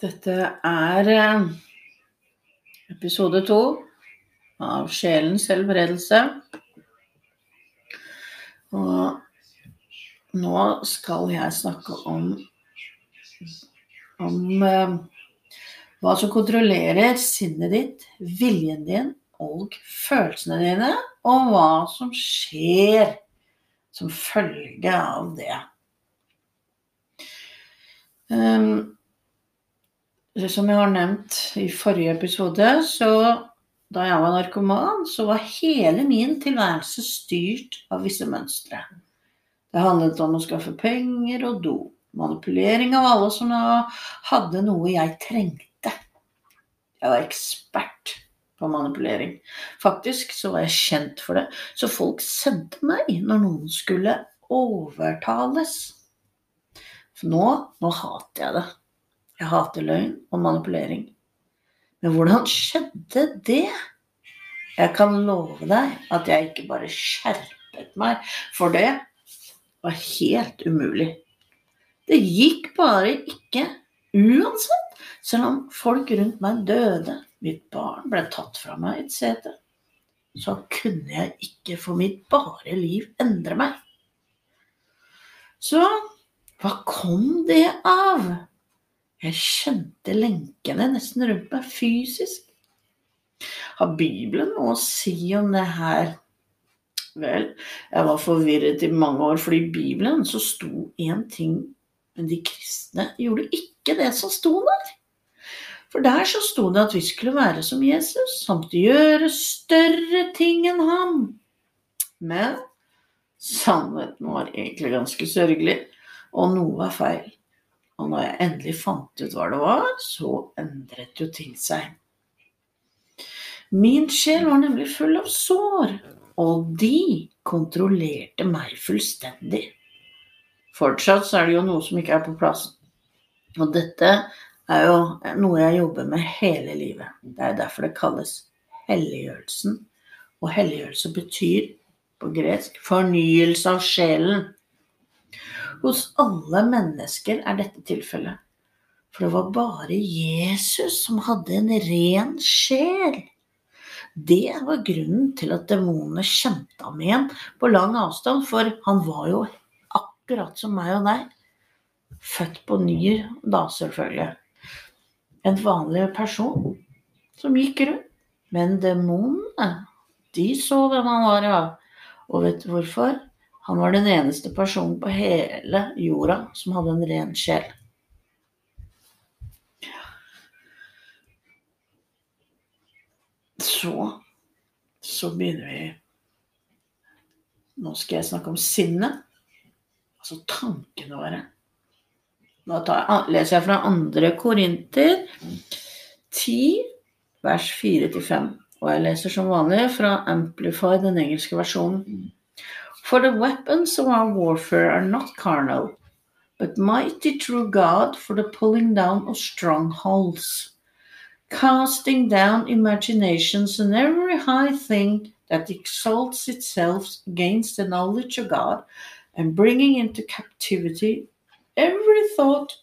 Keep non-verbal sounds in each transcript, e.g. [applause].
Dette er eh, episode to av Sjelens helbredelse. Og nå skal jeg snakke om, om eh, hva som kontrollerer sinnet ditt, viljen din og følelsene dine, og hva som skjer som følge av det. Um, som jeg har nevnt i forrige episode, så da jeg var narkoman, så var hele min tilværelse styrt av visse mønstre. Det handlet om å skaffe penger og do. Manipulering av alle som hadde noe jeg trengte. Jeg var ekspert på manipulering. Faktisk så var jeg kjent for det. Så folk sendte meg når noen skulle overtales. For nå, nå hater jeg det. Jeg hater løgn og manipulering. Men hvordan skjedde det? Jeg kan love deg at jeg ikke bare skjerpet meg, for det var helt umulig. Det gikk bare ikke uansett, selv om folk rundt meg døde, mitt barn ble tatt fra meg etc. Så kunne jeg ikke for mitt bare liv endre meg. Så hva kom det av? Jeg kjente lenkene nesten rundt meg fysisk. Har Bibelen noe å si om det her? Vel, jeg var forvirret i mange år, for i Bibelen så sto én ting, men de kristne gjorde ikke det som sto der. For der så sto det at vi skulle være som Jesus, samt gjøre større ting enn ham. Men sannheten var egentlig ganske sørgelig, og noe var feil. Og når jeg endelig fant ut hva det var, så endret jo ting seg. Min sjel var nemlig full av sår, og de kontrollerte meg fullstendig. Fortsatt så er det jo noe som ikke er på plass. Og dette er jo noe jeg jobber med hele livet. Det er derfor det kalles helliggjørelsen. Og helliggjørelse betyr på gresk fornyelse av sjelen. Hos alle mennesker er dette tilfellet. For det var bare Jesus som hadde en ren sjel. Det var grunnen til at demonene kjente ham igjen på lang avstand, for han var jo akkurat som meg og deg. Født på ny da, selvfølgelig. En vanlig person som gikk rundt. Men demonene, de så hvem han var, ja. Og vet du hvorfor? Han var den eneste personen på hele jorda som hadde en ren sjel. Så så begynner vi Nå skal jeg snakke om sinnet. Altså tankene våre. Nå jeg, leser jeg fra andre Korinter 10, vers 4-5. Og jeg leser som vanlig fra Amplify, den engelske versjonen. For the weapons of our warfare are not carnal, but mighty through God for the pulling down of strongholds, casting down imaginations and every high thing that exalts itself against the knowledge of God, and bringing into captivity every thought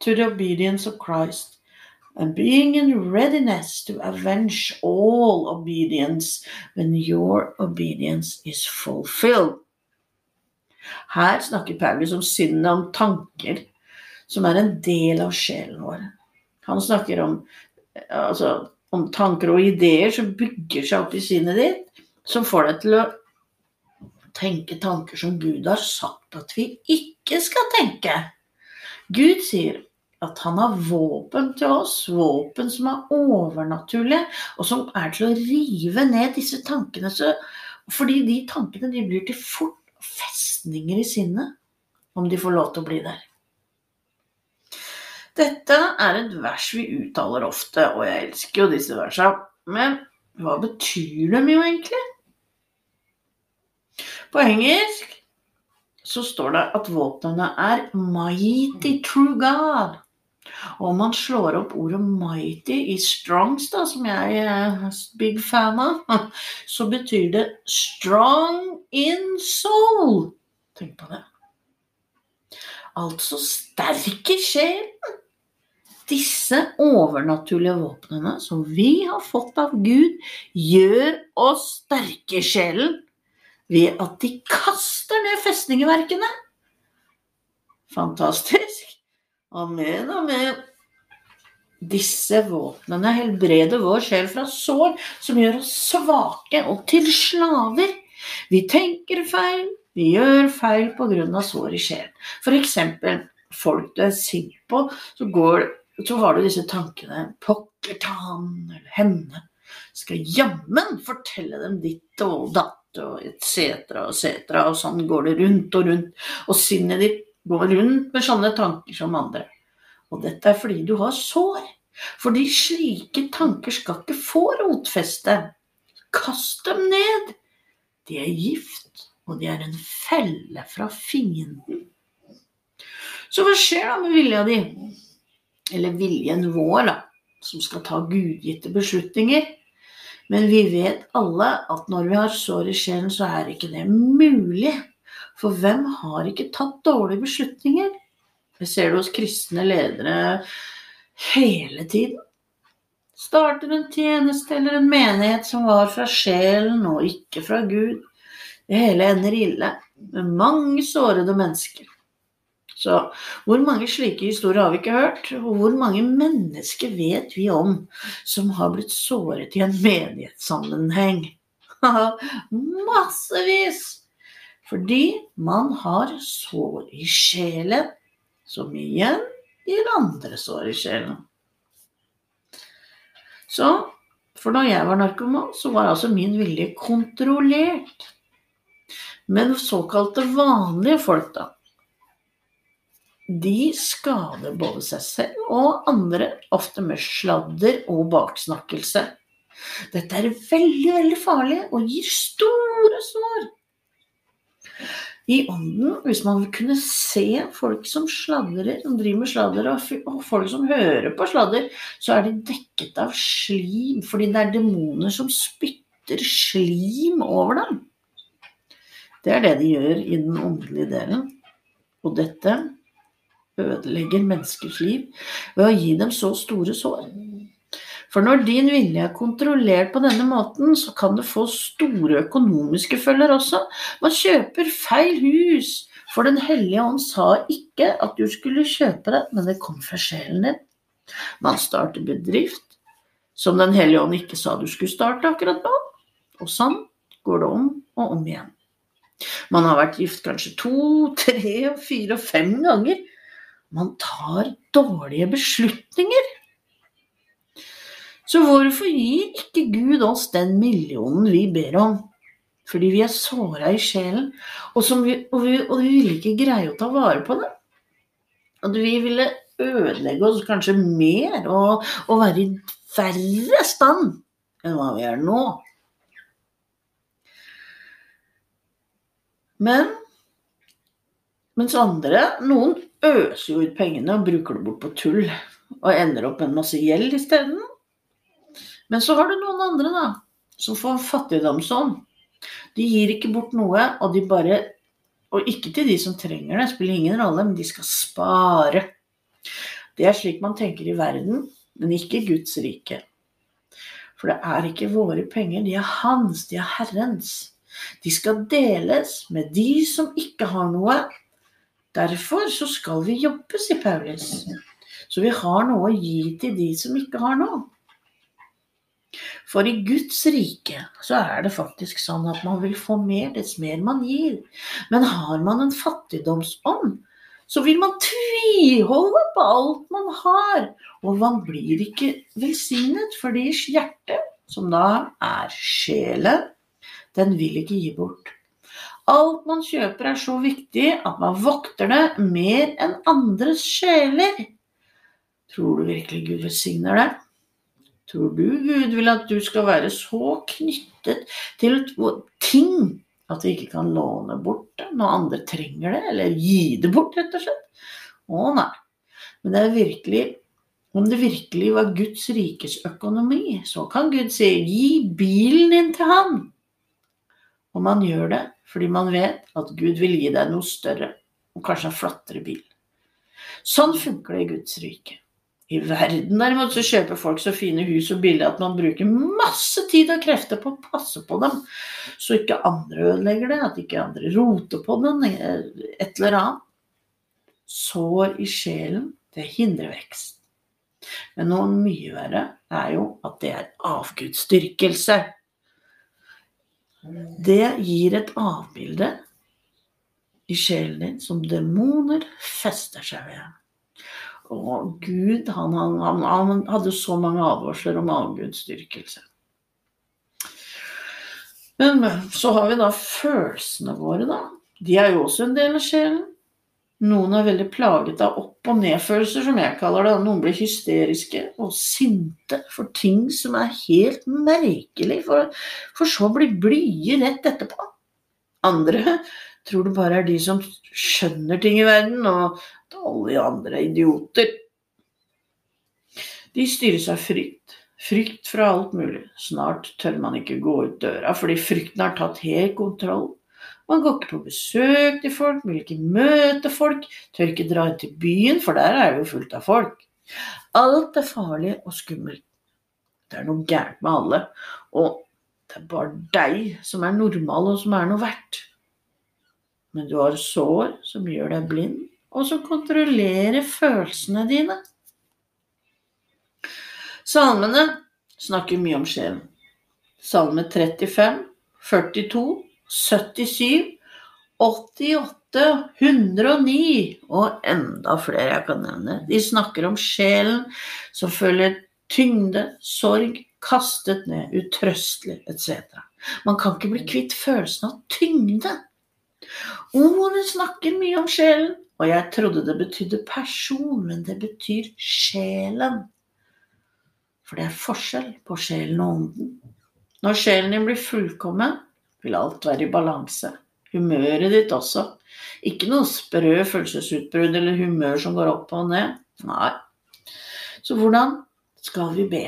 to the obedience of Christ and being in readiness to avenge all obedience when your obedience is fulfilled. Her snakker Paulus om synden om tanker, som er en del av sjelen vår. Han snakker om, altså, om tanker og ideer som bygger seg opp i sinnet ditt, som får deg til å tenke tanker som Gud har sagt at vi ikke skal tenke. Gud sier at han har våpen til oss, våpen som er overnaturlige, og som er til å rive ned disse tankene. Så, fordi de tankene de blir til fort festninger i sinnet, om de får lov til å bli der. Dette er et vers vi uttaler ofte, og jeg elsker jo disse versene. Men hva betyr de jo egentlig? På engelsk så står det at våpnene er 'mighty true God'. Og man slår opp ordet 'mighty' i Strongs, da, som jeg er big fan av, [laughs] så betyr det 'strong in soul'. Tenk på det. Altså sterk i sjelen. disse overnaturlige våpnene som vi har fått av Gud, gjør oss sterke i sjelen ved at de kaster ned festningeverkene. Fantastisk. Amen, amen. Disse våpnene helbreder vår sjel fra sår som gjør oss svake og til slaver. Vi tenker feil, vi gjør feil pga. sår i sjelen. F.eks. folk du er sint på, så, går, så har du disse tankene Pokker ta han eller henne. Skal jammen fortelle dem ditt og datt og etc. etc. Og sånn går det rundt og rundt. Og sinnet ditt går rundt med sånne tanker som andre. Og dette er fordi du har sår. Fordi slike tanker skal ikke få rotfeste. Kast dem ned. De er gift, og de er en felle fra fienden. Så hva skjer da med vilja di? Eller viljen vår, da, som skal ta gudgitte beslutninger? Men vi vet alle at når vi har sår i sjelen, så er ikke det mulig. For hvem har ikke tatt dårlige beslutninger? Det ser du hos kristne ledere hele tiden. Starter en tjeneste eller en menighet som var fra sjelen og ikke fra Gud. Det hele ender ille, med mange sårede mennesker. Så hvor mange slike historier har vi ikke hørt? Og hvor mange mennesker vet vi om som har blitt såret i en menighetssammenheng? [laughs] Massevis! Fordi man har sår i sjelen som igjen gir andre sår i sjelen. Så for da jeg var narkoman, så var altså min vilje kontrollert. Men såkalte vanlige folk, da, de skader både seg selv og andre, ofte med sladder og baksnakkelse. Dette er veldig, veldig farlig og gir store sår i ånden, hvis man kunne se folk som sladrer, som driver med sladder, og folk som hører på sladder, så er de dekket av slim, fordi det er demoner som spytter slim over dem. Det er det de gjør i den åndelige delen. Og dette ødelegger menneskers liv ved å gi dem så store sår. For når din vilje er kontrollert på denne måten, så kan det få store økonomiske følger også. Man kjøper feil hus, for Den hellige ånd sa ikke at du skulle kjøpe det, men det kom fra sjelen din. Man starter bedrift som Den hellige ånd ikke sa du skulle starte akkurat nå. Og sånn går det om og om igjen. Man har vært gift kanskje to, tre, fire og fem ganger. Man tar dårlige beslutninger. Så hvorfor gir ikke Gud oss den millionen vi ber om? Fordi vi er såra i sjelen, og, vi, og, vi, og vi vil ikke greie å ta vare på det. At vi ville ødelegge oss kanskje mer og, og være i verre stand enn hva vi er nå. Men mens andre, noen øser jo ut pengene og bruker det bort på tull og ender opp med en masse gjeld isteden. Men så har du noen andre, da, som får fattigdomsånd. De gir ikke bort noe, og de bare Og ikke til de som trenger det, spiller ingen rolle, men de skal spare. Det er slik man tenker i verden, men ikke Guds rike. For det er ikke våre penger, de er hans, de er Herrens. De skal deles med de som ikke har noe. Derfor så skal vi jobbe, sier Paulus. Så vi har noe å gi til de som ikke har noe. For i Guds rike så er det faktisk sånn at man vil få mer dess mer man gir. Men har man en fattigdomsånd, så vil man tviholde på alt man har. Og man blir ikke velsignet, for deres hjerte, som da er sjelen, den vil ikke gi bort. Alt man kjøper er så viktig at man vokter det mer enn andres sjeler. Tror du virkelig Gud velsigner det? Tror du Gud vil at du skal være så knyttet til ting at du ikke kan låne bort det når andre trenger det, eller gi det bort, rett og slett? Å nei. Men det er virkelig om det virkelig var Guds rikes økonomi, så kan Gud si 'gi bilen din til han'. Og man gjør det fordi man vet at Gud vil gi deg noe større, og kanskje en flattere bil. Sånn funker det i Guds rike. I verden derimot så kjøper folk så fine hus og billig at man bruker masse tid og krefter på å passe på dem, så ikke andre ødelegger det, at ikke andre roter på den, et eller annet. Sår i sjelen, det hindrer vekst. Men noe mye verre er jo at det er avgudsdyrkelse. Det gir et avbilde i sjelen din som demoner fester seg ved. Og Gud han, han, han, hadde så mange advarsler om avgudsdyrkelse. Men så har vi da følelsene våre, da. De er jo også en del av sjelen. Noen er veldig plaget av opp- og nedfølelser, som jeg kaller det. Noen blir hysteriske og sinte for ting som er helt merkelig, for, for så å bli blide rett etterpå. Andre tror det bare er de som skjønner ting i verden, og alle andre er idioter. De styres av frykt. Frykt fra alt mulig. Snart tør man ikke gå ut døra fordi frykten har tatt helt kontroll. Man går ikke på besøk til folk, vil ikke møte folk, tør ikke dra inn til byen, for der er det jo fullt av folk. Alt er farlig og skummelt. Det er noe gærent med alle, og det er bare deg som er normal og som er noe verdt. Men du har sår som gjør deg blind, og som kontrollerer følelsene dine. Salmene snakker mye om sjelen. Salme 35, 42, 77, 88, 109 og enda flere jeg kan nevne. De snakker om sjelen som føler tyngde, sorg, kastet ned, utrøstelig etc. Man kan ikke bli kvitt følelsen av tyngde. Ordene snakker mye om sjelen, og jeg trodde det betydde person, men det betyr sjelen. For det er forskjell på sjelen og ånden. Når sjelen din blir fullkommen, vil alt være i balanse. Humøret ditt også. Ikke noe sprø følelsesutbrudd eller humør som går opp og ned. Nei. Så hvordan skal vi be?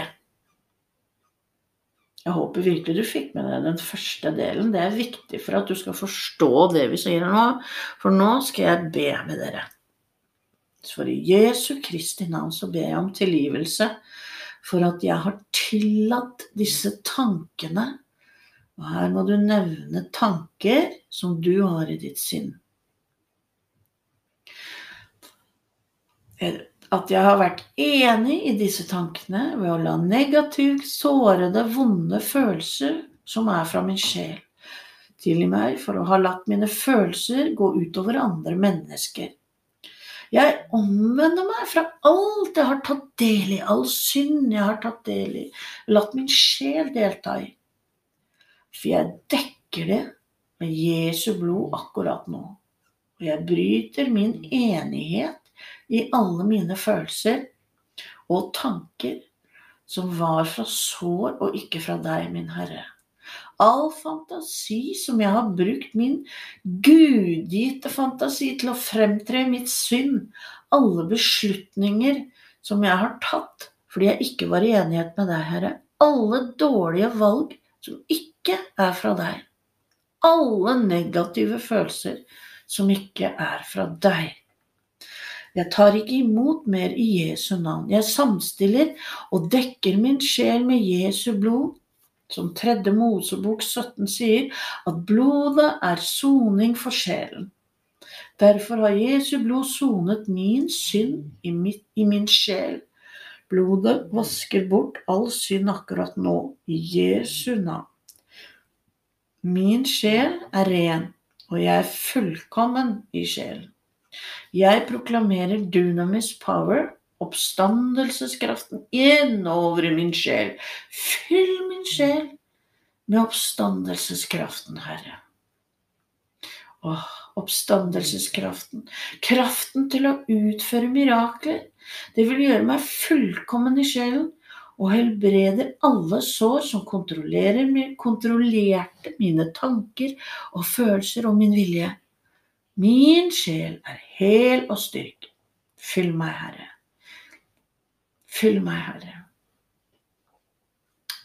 Jeg håper virkelig du fikk med deg den første delen. Det er viktig for at du skal forstå det vi sier nå. For nå skal jeg be med dere. For i Jesu Kristi navn så ber jeg om tilgivelse for at jeg har tillatt disse tankene. Og her må du nevne tanker som du har i ditt sinn at jeg har vært enig i disse tankene ved å la negativt sårede, vonde følelser som er fra min sjel, tilgi meg for å ha latt mine følelser gå utover andre mennesker. Jeg omvender meg fra alt jeg har tatt del i, all synd jeg har tatt del i, latt min sjel delta i. For jeg dekker det med Jesu blod akkurat nå. Og jeg bryter min enighet i alle mine følelser og tanker som var fra sår og ikke fra deg, min Herre. All fantasi som jeg har brukt min gudgitte fantasi til å fremtre mitt synd, alle beslutninger som jeg har tatt fordi jeg ikke var i enighet med deg, Herre, alle dårlige valg som ikke er fra deg, alle negative følelser som ikke er fra deg. Jeg tar ikke imot mer i Jesu navn. Jeg samstiller og dekker min sjel med Jesu blod. Som tredje Mosebok 17 sier, at blodet er soning for sjelen. Derfor har Jesu blod sonet min synd i, mitt, i min sjel. Blodet vasker bort all synd akkurat nå, i Jesu navn. Min sjel er ren, og jeg er fullkommen i sjelen. Jeg proklamerer dunamis power, oppstandelseskraften, innover i min sjel. Fyll min sjel med oppstandelseskraften, Herre. Åh, oppstandelseskraften. Kraften til å utføre mirakler. Det vil gjøre meg fullkommen i sjelen og helbreder alle sår som kontrollerte mine tanker og følelser og min vilje. Min sjel er hel og styrk. Fyll meg, Herre. Fyll meg, Herre.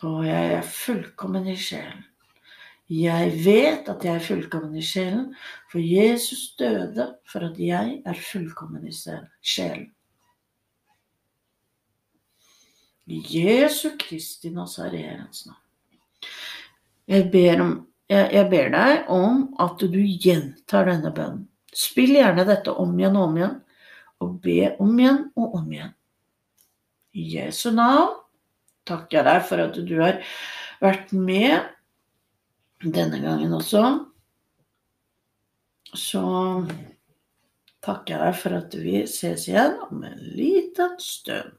Og jeg er fullkommen i sjelen. Jeg vet at jeg er fullkommen i sjelen, for Jesus døde for at jeg er fullkommen i sjelen. I Jesu Kristi Nazareens navn. Jeg ber, om, jeg, jeg ber deg om at du gjentar denne bønnen. Spill gjerne dette om igjen og om igjen, og be om igjen og om igjen. I Jesu navn takker jeg deg for at du har vært med denne gangen også. Så takker jeg deg for at vi ses igjen om en liten stund.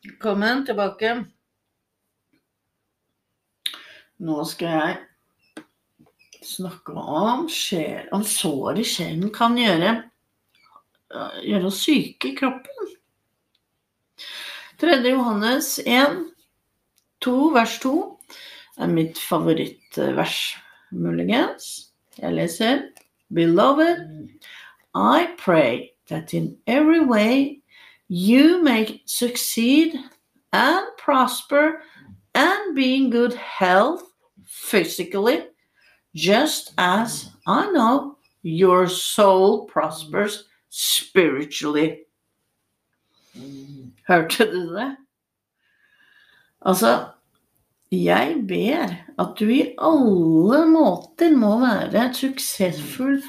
Velkommen tilbake. Nå skal jeg snakke om sjel, om i sjelen kan gjøre, gjøre oss syke i kroppen. 3. Johannes 1, 2, vers 2 er mitt favorittvers, muligens. Jeg leser Beloved, I pray that in every way you may succeed and prosper and be in good health physically, just as I know your soul prospers spiritually. Hørte du det? Altså, jeg ber at du i alle måter må være suksessfull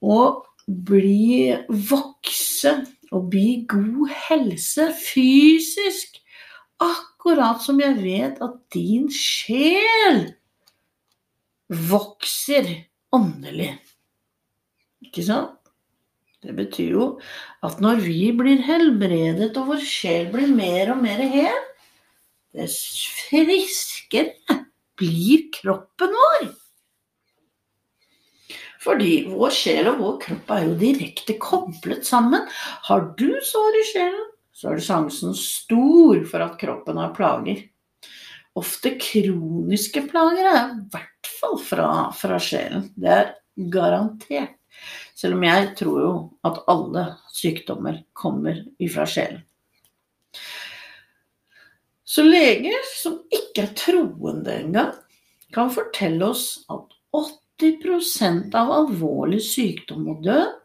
og bli vokse og bli god helse fysisk. Akkurat som jeg vet at din sjel vokser åndelig. Ikke sant? Det betyr jo at når vi blir helbredet og vår sjel blir mer og mer hel, dess friskere blir kroppen vår. Fordi vår sjel og vår kropp er jo direkte koblet sammen. Har du sår i sjelen, så er sjansen stor for at kroppen har plager. Ofte kroniske plager er i hvert fall fra, fra sjelen. Det er garantert. Selv om jeg tror jo at alle sykdommer kommer ifra sjelen. Så leger som ikke er troende engang, kan fortelle oss at 80% av alvorlig sykdom og død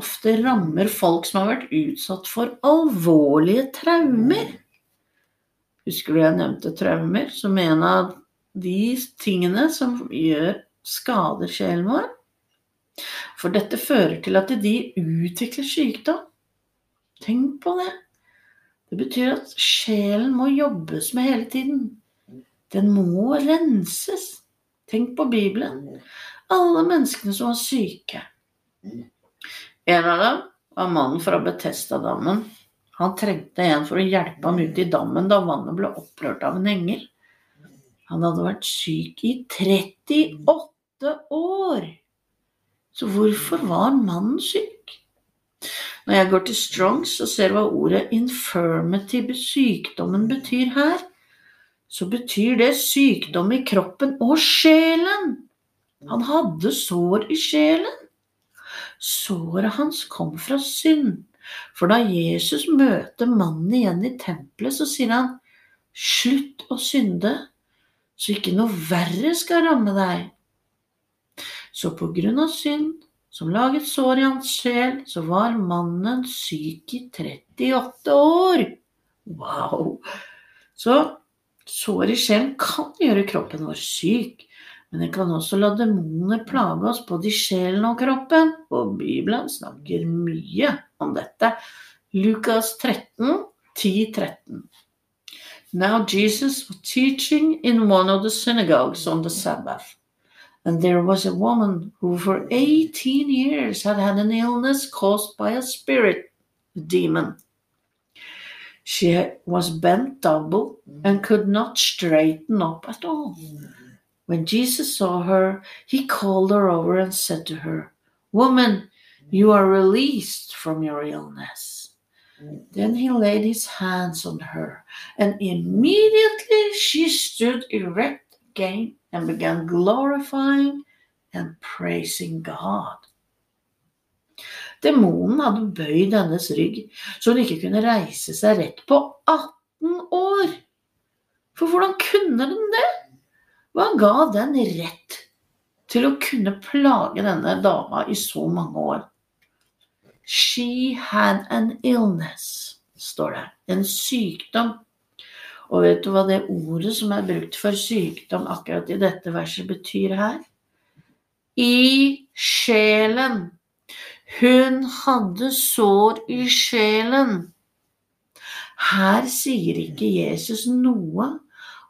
ofte rammer folk som har vært utsatt for alvorlige traumer. Husker du jeg nevnte traumer som en av de tingene som gjør skader sjelen vår? For dette fører til at de utvikler sykdom. Tenk på det. Det betyr at sjelen må jobbes med hele tiden. Den må renses. Tenk på Bibelen. Alle menneskene som var syke. En av dem var mannen fra Betestadammen. Han trengte en for å hjelpe ham ut i dammen da vannet ble opprørt av en engel. Han hadde vært syk i 38 år. Så hvorfor var mannen syk? Når jeg går til Strongs og ser hva ordet 'infirmity', sykdommen, betyr her, så betyr det sykdom i kroppen og sjelen. Han hadde sår i sjelen. Såret hans kom fra synd. For da Jesus møter mannen igjen i tempelet, så sier han, slutt å synde, så ikke noe verre skal ramme deg. Så på grunn av synd, som laget sår i hans sjel, så var mannen syk i 38 år. Wow! Så sår i sjelen kan gjøre kroppen vår syk. Men den kan også la demoner plage oss både i sjelen og kroppen, og Bibelen snakker mye om dette. Lukas 13, 10-13. Now Jesus was teaching in one of the synagogues on the Sabbath. And there was a woman who for 18 years had had an illness caused by a spirit a demon. She was bent double and could not straighten up at all. When Jesus saw her, he called her over and said to her, Woman, you are released from your illness. Then he laid his hands on her, and immediately she stood erect again and began glorifying and praising God. Demonen hadde bøyd hennes rygg, så hun ikke kunne reise seg rett på 18 år. For hvordan kunne den det? Hva ga den rett til å kunne plage denne dama i så mange år. She had an illness, står det. En sykdom. Og vet du hva det ordet som er brukt for sykdom akkurat i dette verset, betyr her? I sjelen. Hun hadde sår i sjelen. Her sier ikke Jesus noe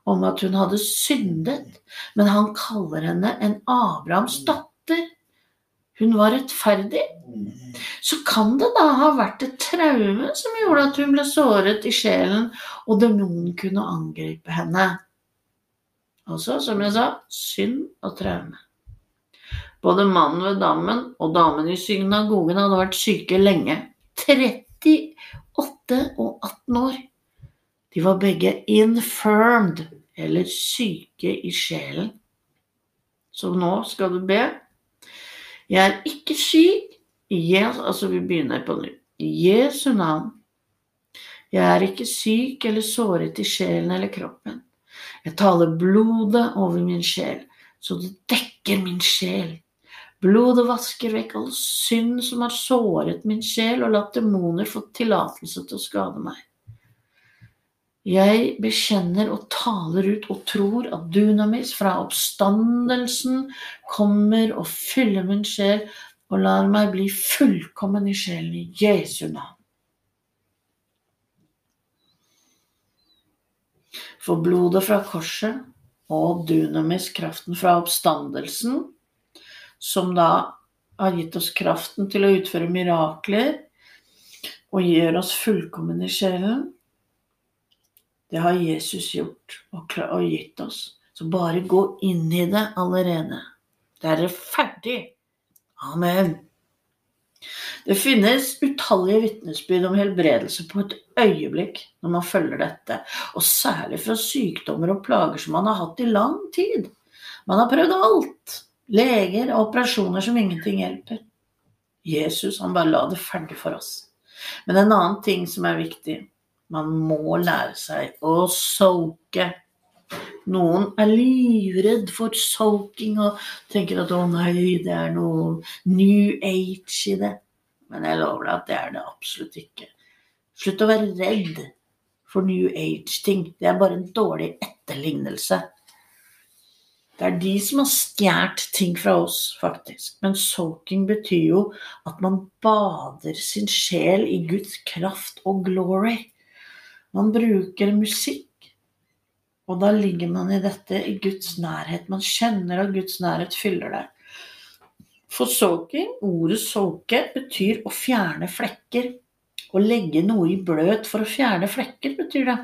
om at hun hadde syndet, men han kaller henne en Abrahams datter. Hun var rettferdig. Så kan det da ha vært et traume som gjorde at hun ble såret i sjelen, og demonen kunne angripe henne. Altså, som jeg sa, synd og traume. Både mannen ved dammen og damen i synagogen hadde vært syke lenge. 38 og 18 år. De var begge infirmed, eller syke i sjelen. Så nå skal du be. Jeg er ikke syk. Yes, altså vi begynner på nytt. I Jesu navn. Jeg er ikke syk eller såret i sjelen eller kroppen. Jeg taler blodet over min sjel, så det dekker min sjel. Blodet vasker vekk all synd som har såret min sjel og latt demoner få tillatelse til å skade meg. Jeg bekjenner og taler ut og tror at dunamis fra oppstandelsen kommer og fyller min sjel og lar meg bli fullkommen i sjelen i Jesu navn. For blodet fra korset og dunamis, kraften fra oppstandelsen, som da har gitt oss kraften til å utføre mirakler og gjør oss fullkommen i sjelen. Det har Jesus gjort og gitt oss. Så bare gå inn i det allerede. Det er ferdig. Amen. Det finnes utallige vitnesbyrd om helbredelse på et øyeblikk når man følger dette, og særlig fra sykdommer og plager som man har hatt i lang tid. Man har prøvd alt. Leger og operasjoner som ingenting hjelper. Jesus han bare la det ferdig for oss. Men en annen ting som er viktig man må lære seg å soake. Noen er livredd for soaking og tenker at å nei, det er noe new age i det. Men jeg lover deg at det er det absolutt ikke. Slutt å være redd for new age-ting. Det er bare en dårlig etterlignelse. Det er de som har stjålet ting fra oss, faktisk. Men soaking betyr jo at man bader sin sjel i Guds kraft og glory. Man bruker musikk, og da ligger man i dette i Guds nærhet. Man kjenner at Guds nærhet fyller deg. For soaking, ordet soake, betyr å fjerne flekker. Å legge noe i bløt for å fjerne flekker, betyr det.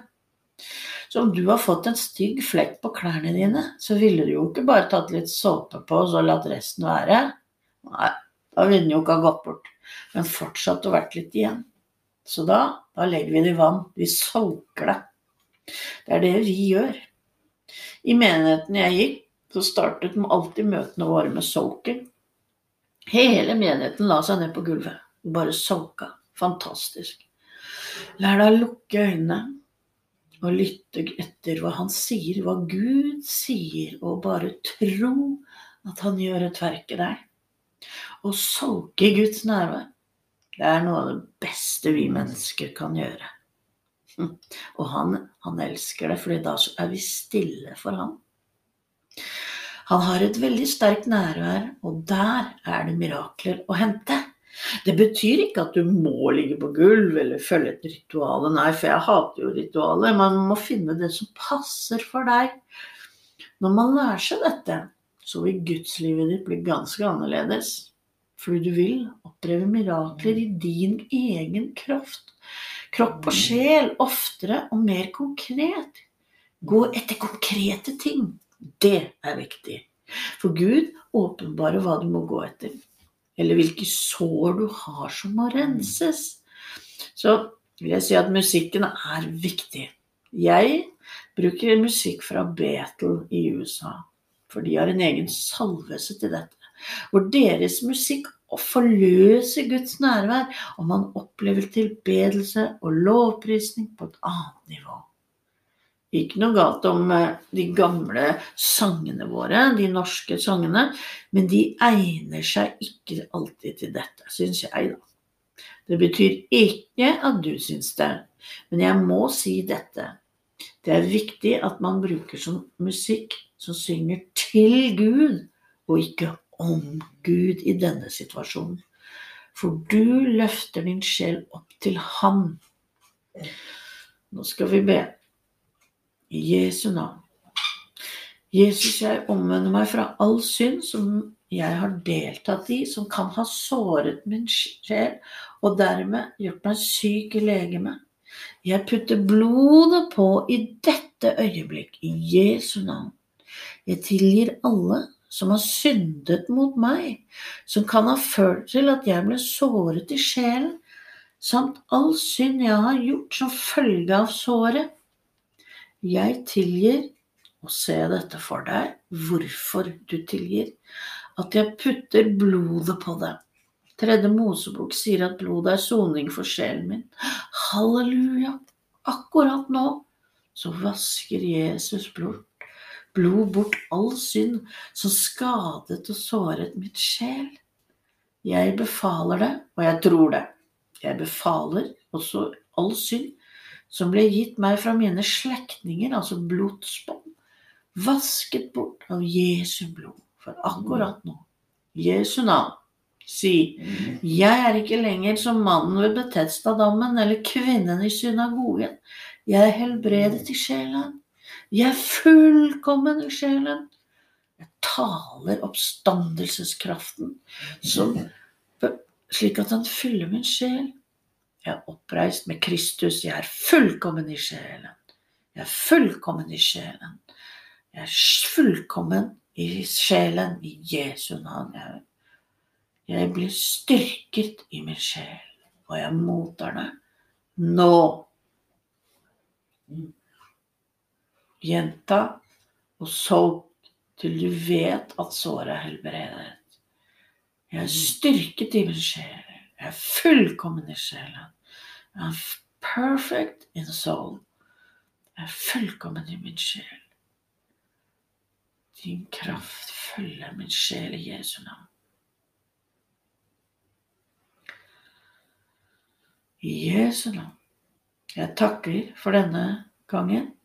Så om du har fått en stygg flekk på klærne dine, så ville du jo ikke bare tatt litt såpe på og så latt resten være. Nei, da ville den jo ikke ha gått bort, men fortsatt å vært litt igjen. Så da, da legger vi det i vann. Vi solker det. Det er det vi gjør. I menigheten jeg gikk, så startet alltid møtene våre med soaking. Hele menigheten la seg ned på gulvet og bare solka. Fantastisk. Lær deg å lukke øynene og lytte etter hva han sier, hva Gud sier, og bare tro at han gjør et verk i deg. Å solke Guds nærvær, det er noe av det beste vi mennesker kan gjøre. [laughs] Og han, han elsker det, for da er vi stille for ham. Han har et veldig sterkt nærvær, og der er det mirakler å hente. Det betyr ikke at du må ligge på gulv eller følge et ritual. Nei, for jeg hater jo ritualer. Man må finne det som passer for deg. Når man lærer seg dette, så vil gudslivet ditt bli ganske annerledes. Fordi du vil oppleve mirakler i din egen kraft. Kropp og sjel oftere og mer konkret. Gå etter konkrete ting. Det er viktig. For Gud åpenbarer hva du må gå etter eller hvilke sår du har som må renses. Så vil jeg si at musikken er viktig. Jeg bruker musikk fra Betel i USA, for de har en egen salvelse til dette. Hvor deres musikk forløser Guds nærvær, og man opplever tilbedelse og lovprisning på et annet nivå. Ikke noe galt om eh, de gamle sangene våre, de norske sangene, men de egner seg ikke alltid til dette, syns jeg, da. Det betyr ikke at du syns det, men jeg må si dette. Det er viktig at man bruker sånn musikk som synger til Gud, og ikke om Gud i denne situasjonen. For du løfter din sjel opp til Han. Nå skal vi be. I Jesu navn. Jesus, jeg omvender meg fra all synd som jeg har deltatt i, som kan ha såret min sjel og dermed gjort meg syk i legemet. Jeg putter blodet på i dette øyeblikk, i Jesu navn. Jeg tilgir alle som har syndet mot meg, som kan ha ført til at jeg ble såret i sjelen, samt all synd jeg har gjort som følge av såret. Jeg tilgir, og se dette for deg, hvorfor du tilgir, at jeg putter blodet på det. Tredje Mosebok sier at blodet er soning for sjelen min. Halleluja! Akkurat nå så vasker Jesus blod blod bort all synd som skadet og såret mitt sjel. Jeg befaler det, og jeg tror det. Jeg befaler også all synd som ble gitt meg fra mine slektninger, altså blodsbånd, vasket bort av Jesu blod. For akkurat nå, Jesu navn, si, jeg er ikke lenger som mannen ved Betestadammen eller kvinnen i synagogen. Jeg er helbredet i sjelen. Jeg er fullkommen i sjelen. Jeg taler oppstandelseskraften som, slik at han fyller min sjel. Jeg er oppreist med Kristus. Jeg er fullkommen i sjelen. Jeg er fullkommen i sjelen. Jeg er fullkommen i sjelen i Jesu navn. Jeg blir styrket i min sjel, og jeg mottar det nå. Gjenta og sov til du vet at såret er helbredet. Jeg er styrket i min sjel. Jeg er fullkommen i sjelen. Jeg er perfect in soul. Jeg er fullkommen i min sjel. Din kraft følger min sjel i Jesu navn. I Jesu navn. Jeg takker for denne gangen.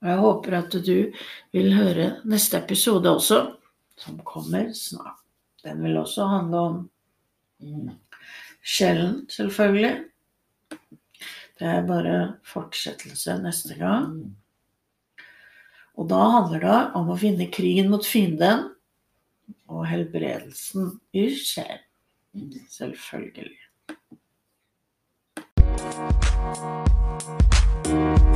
Og jeg håper at du vil høre neste episode også, som kommer snart. Den vil også handle om sjelen, selvfølgelig. Det er bare fortsettelse neste gang. Og da handler det om å finne krigen mot fienden og helbredelsen i sjelen. Selvfølgelig.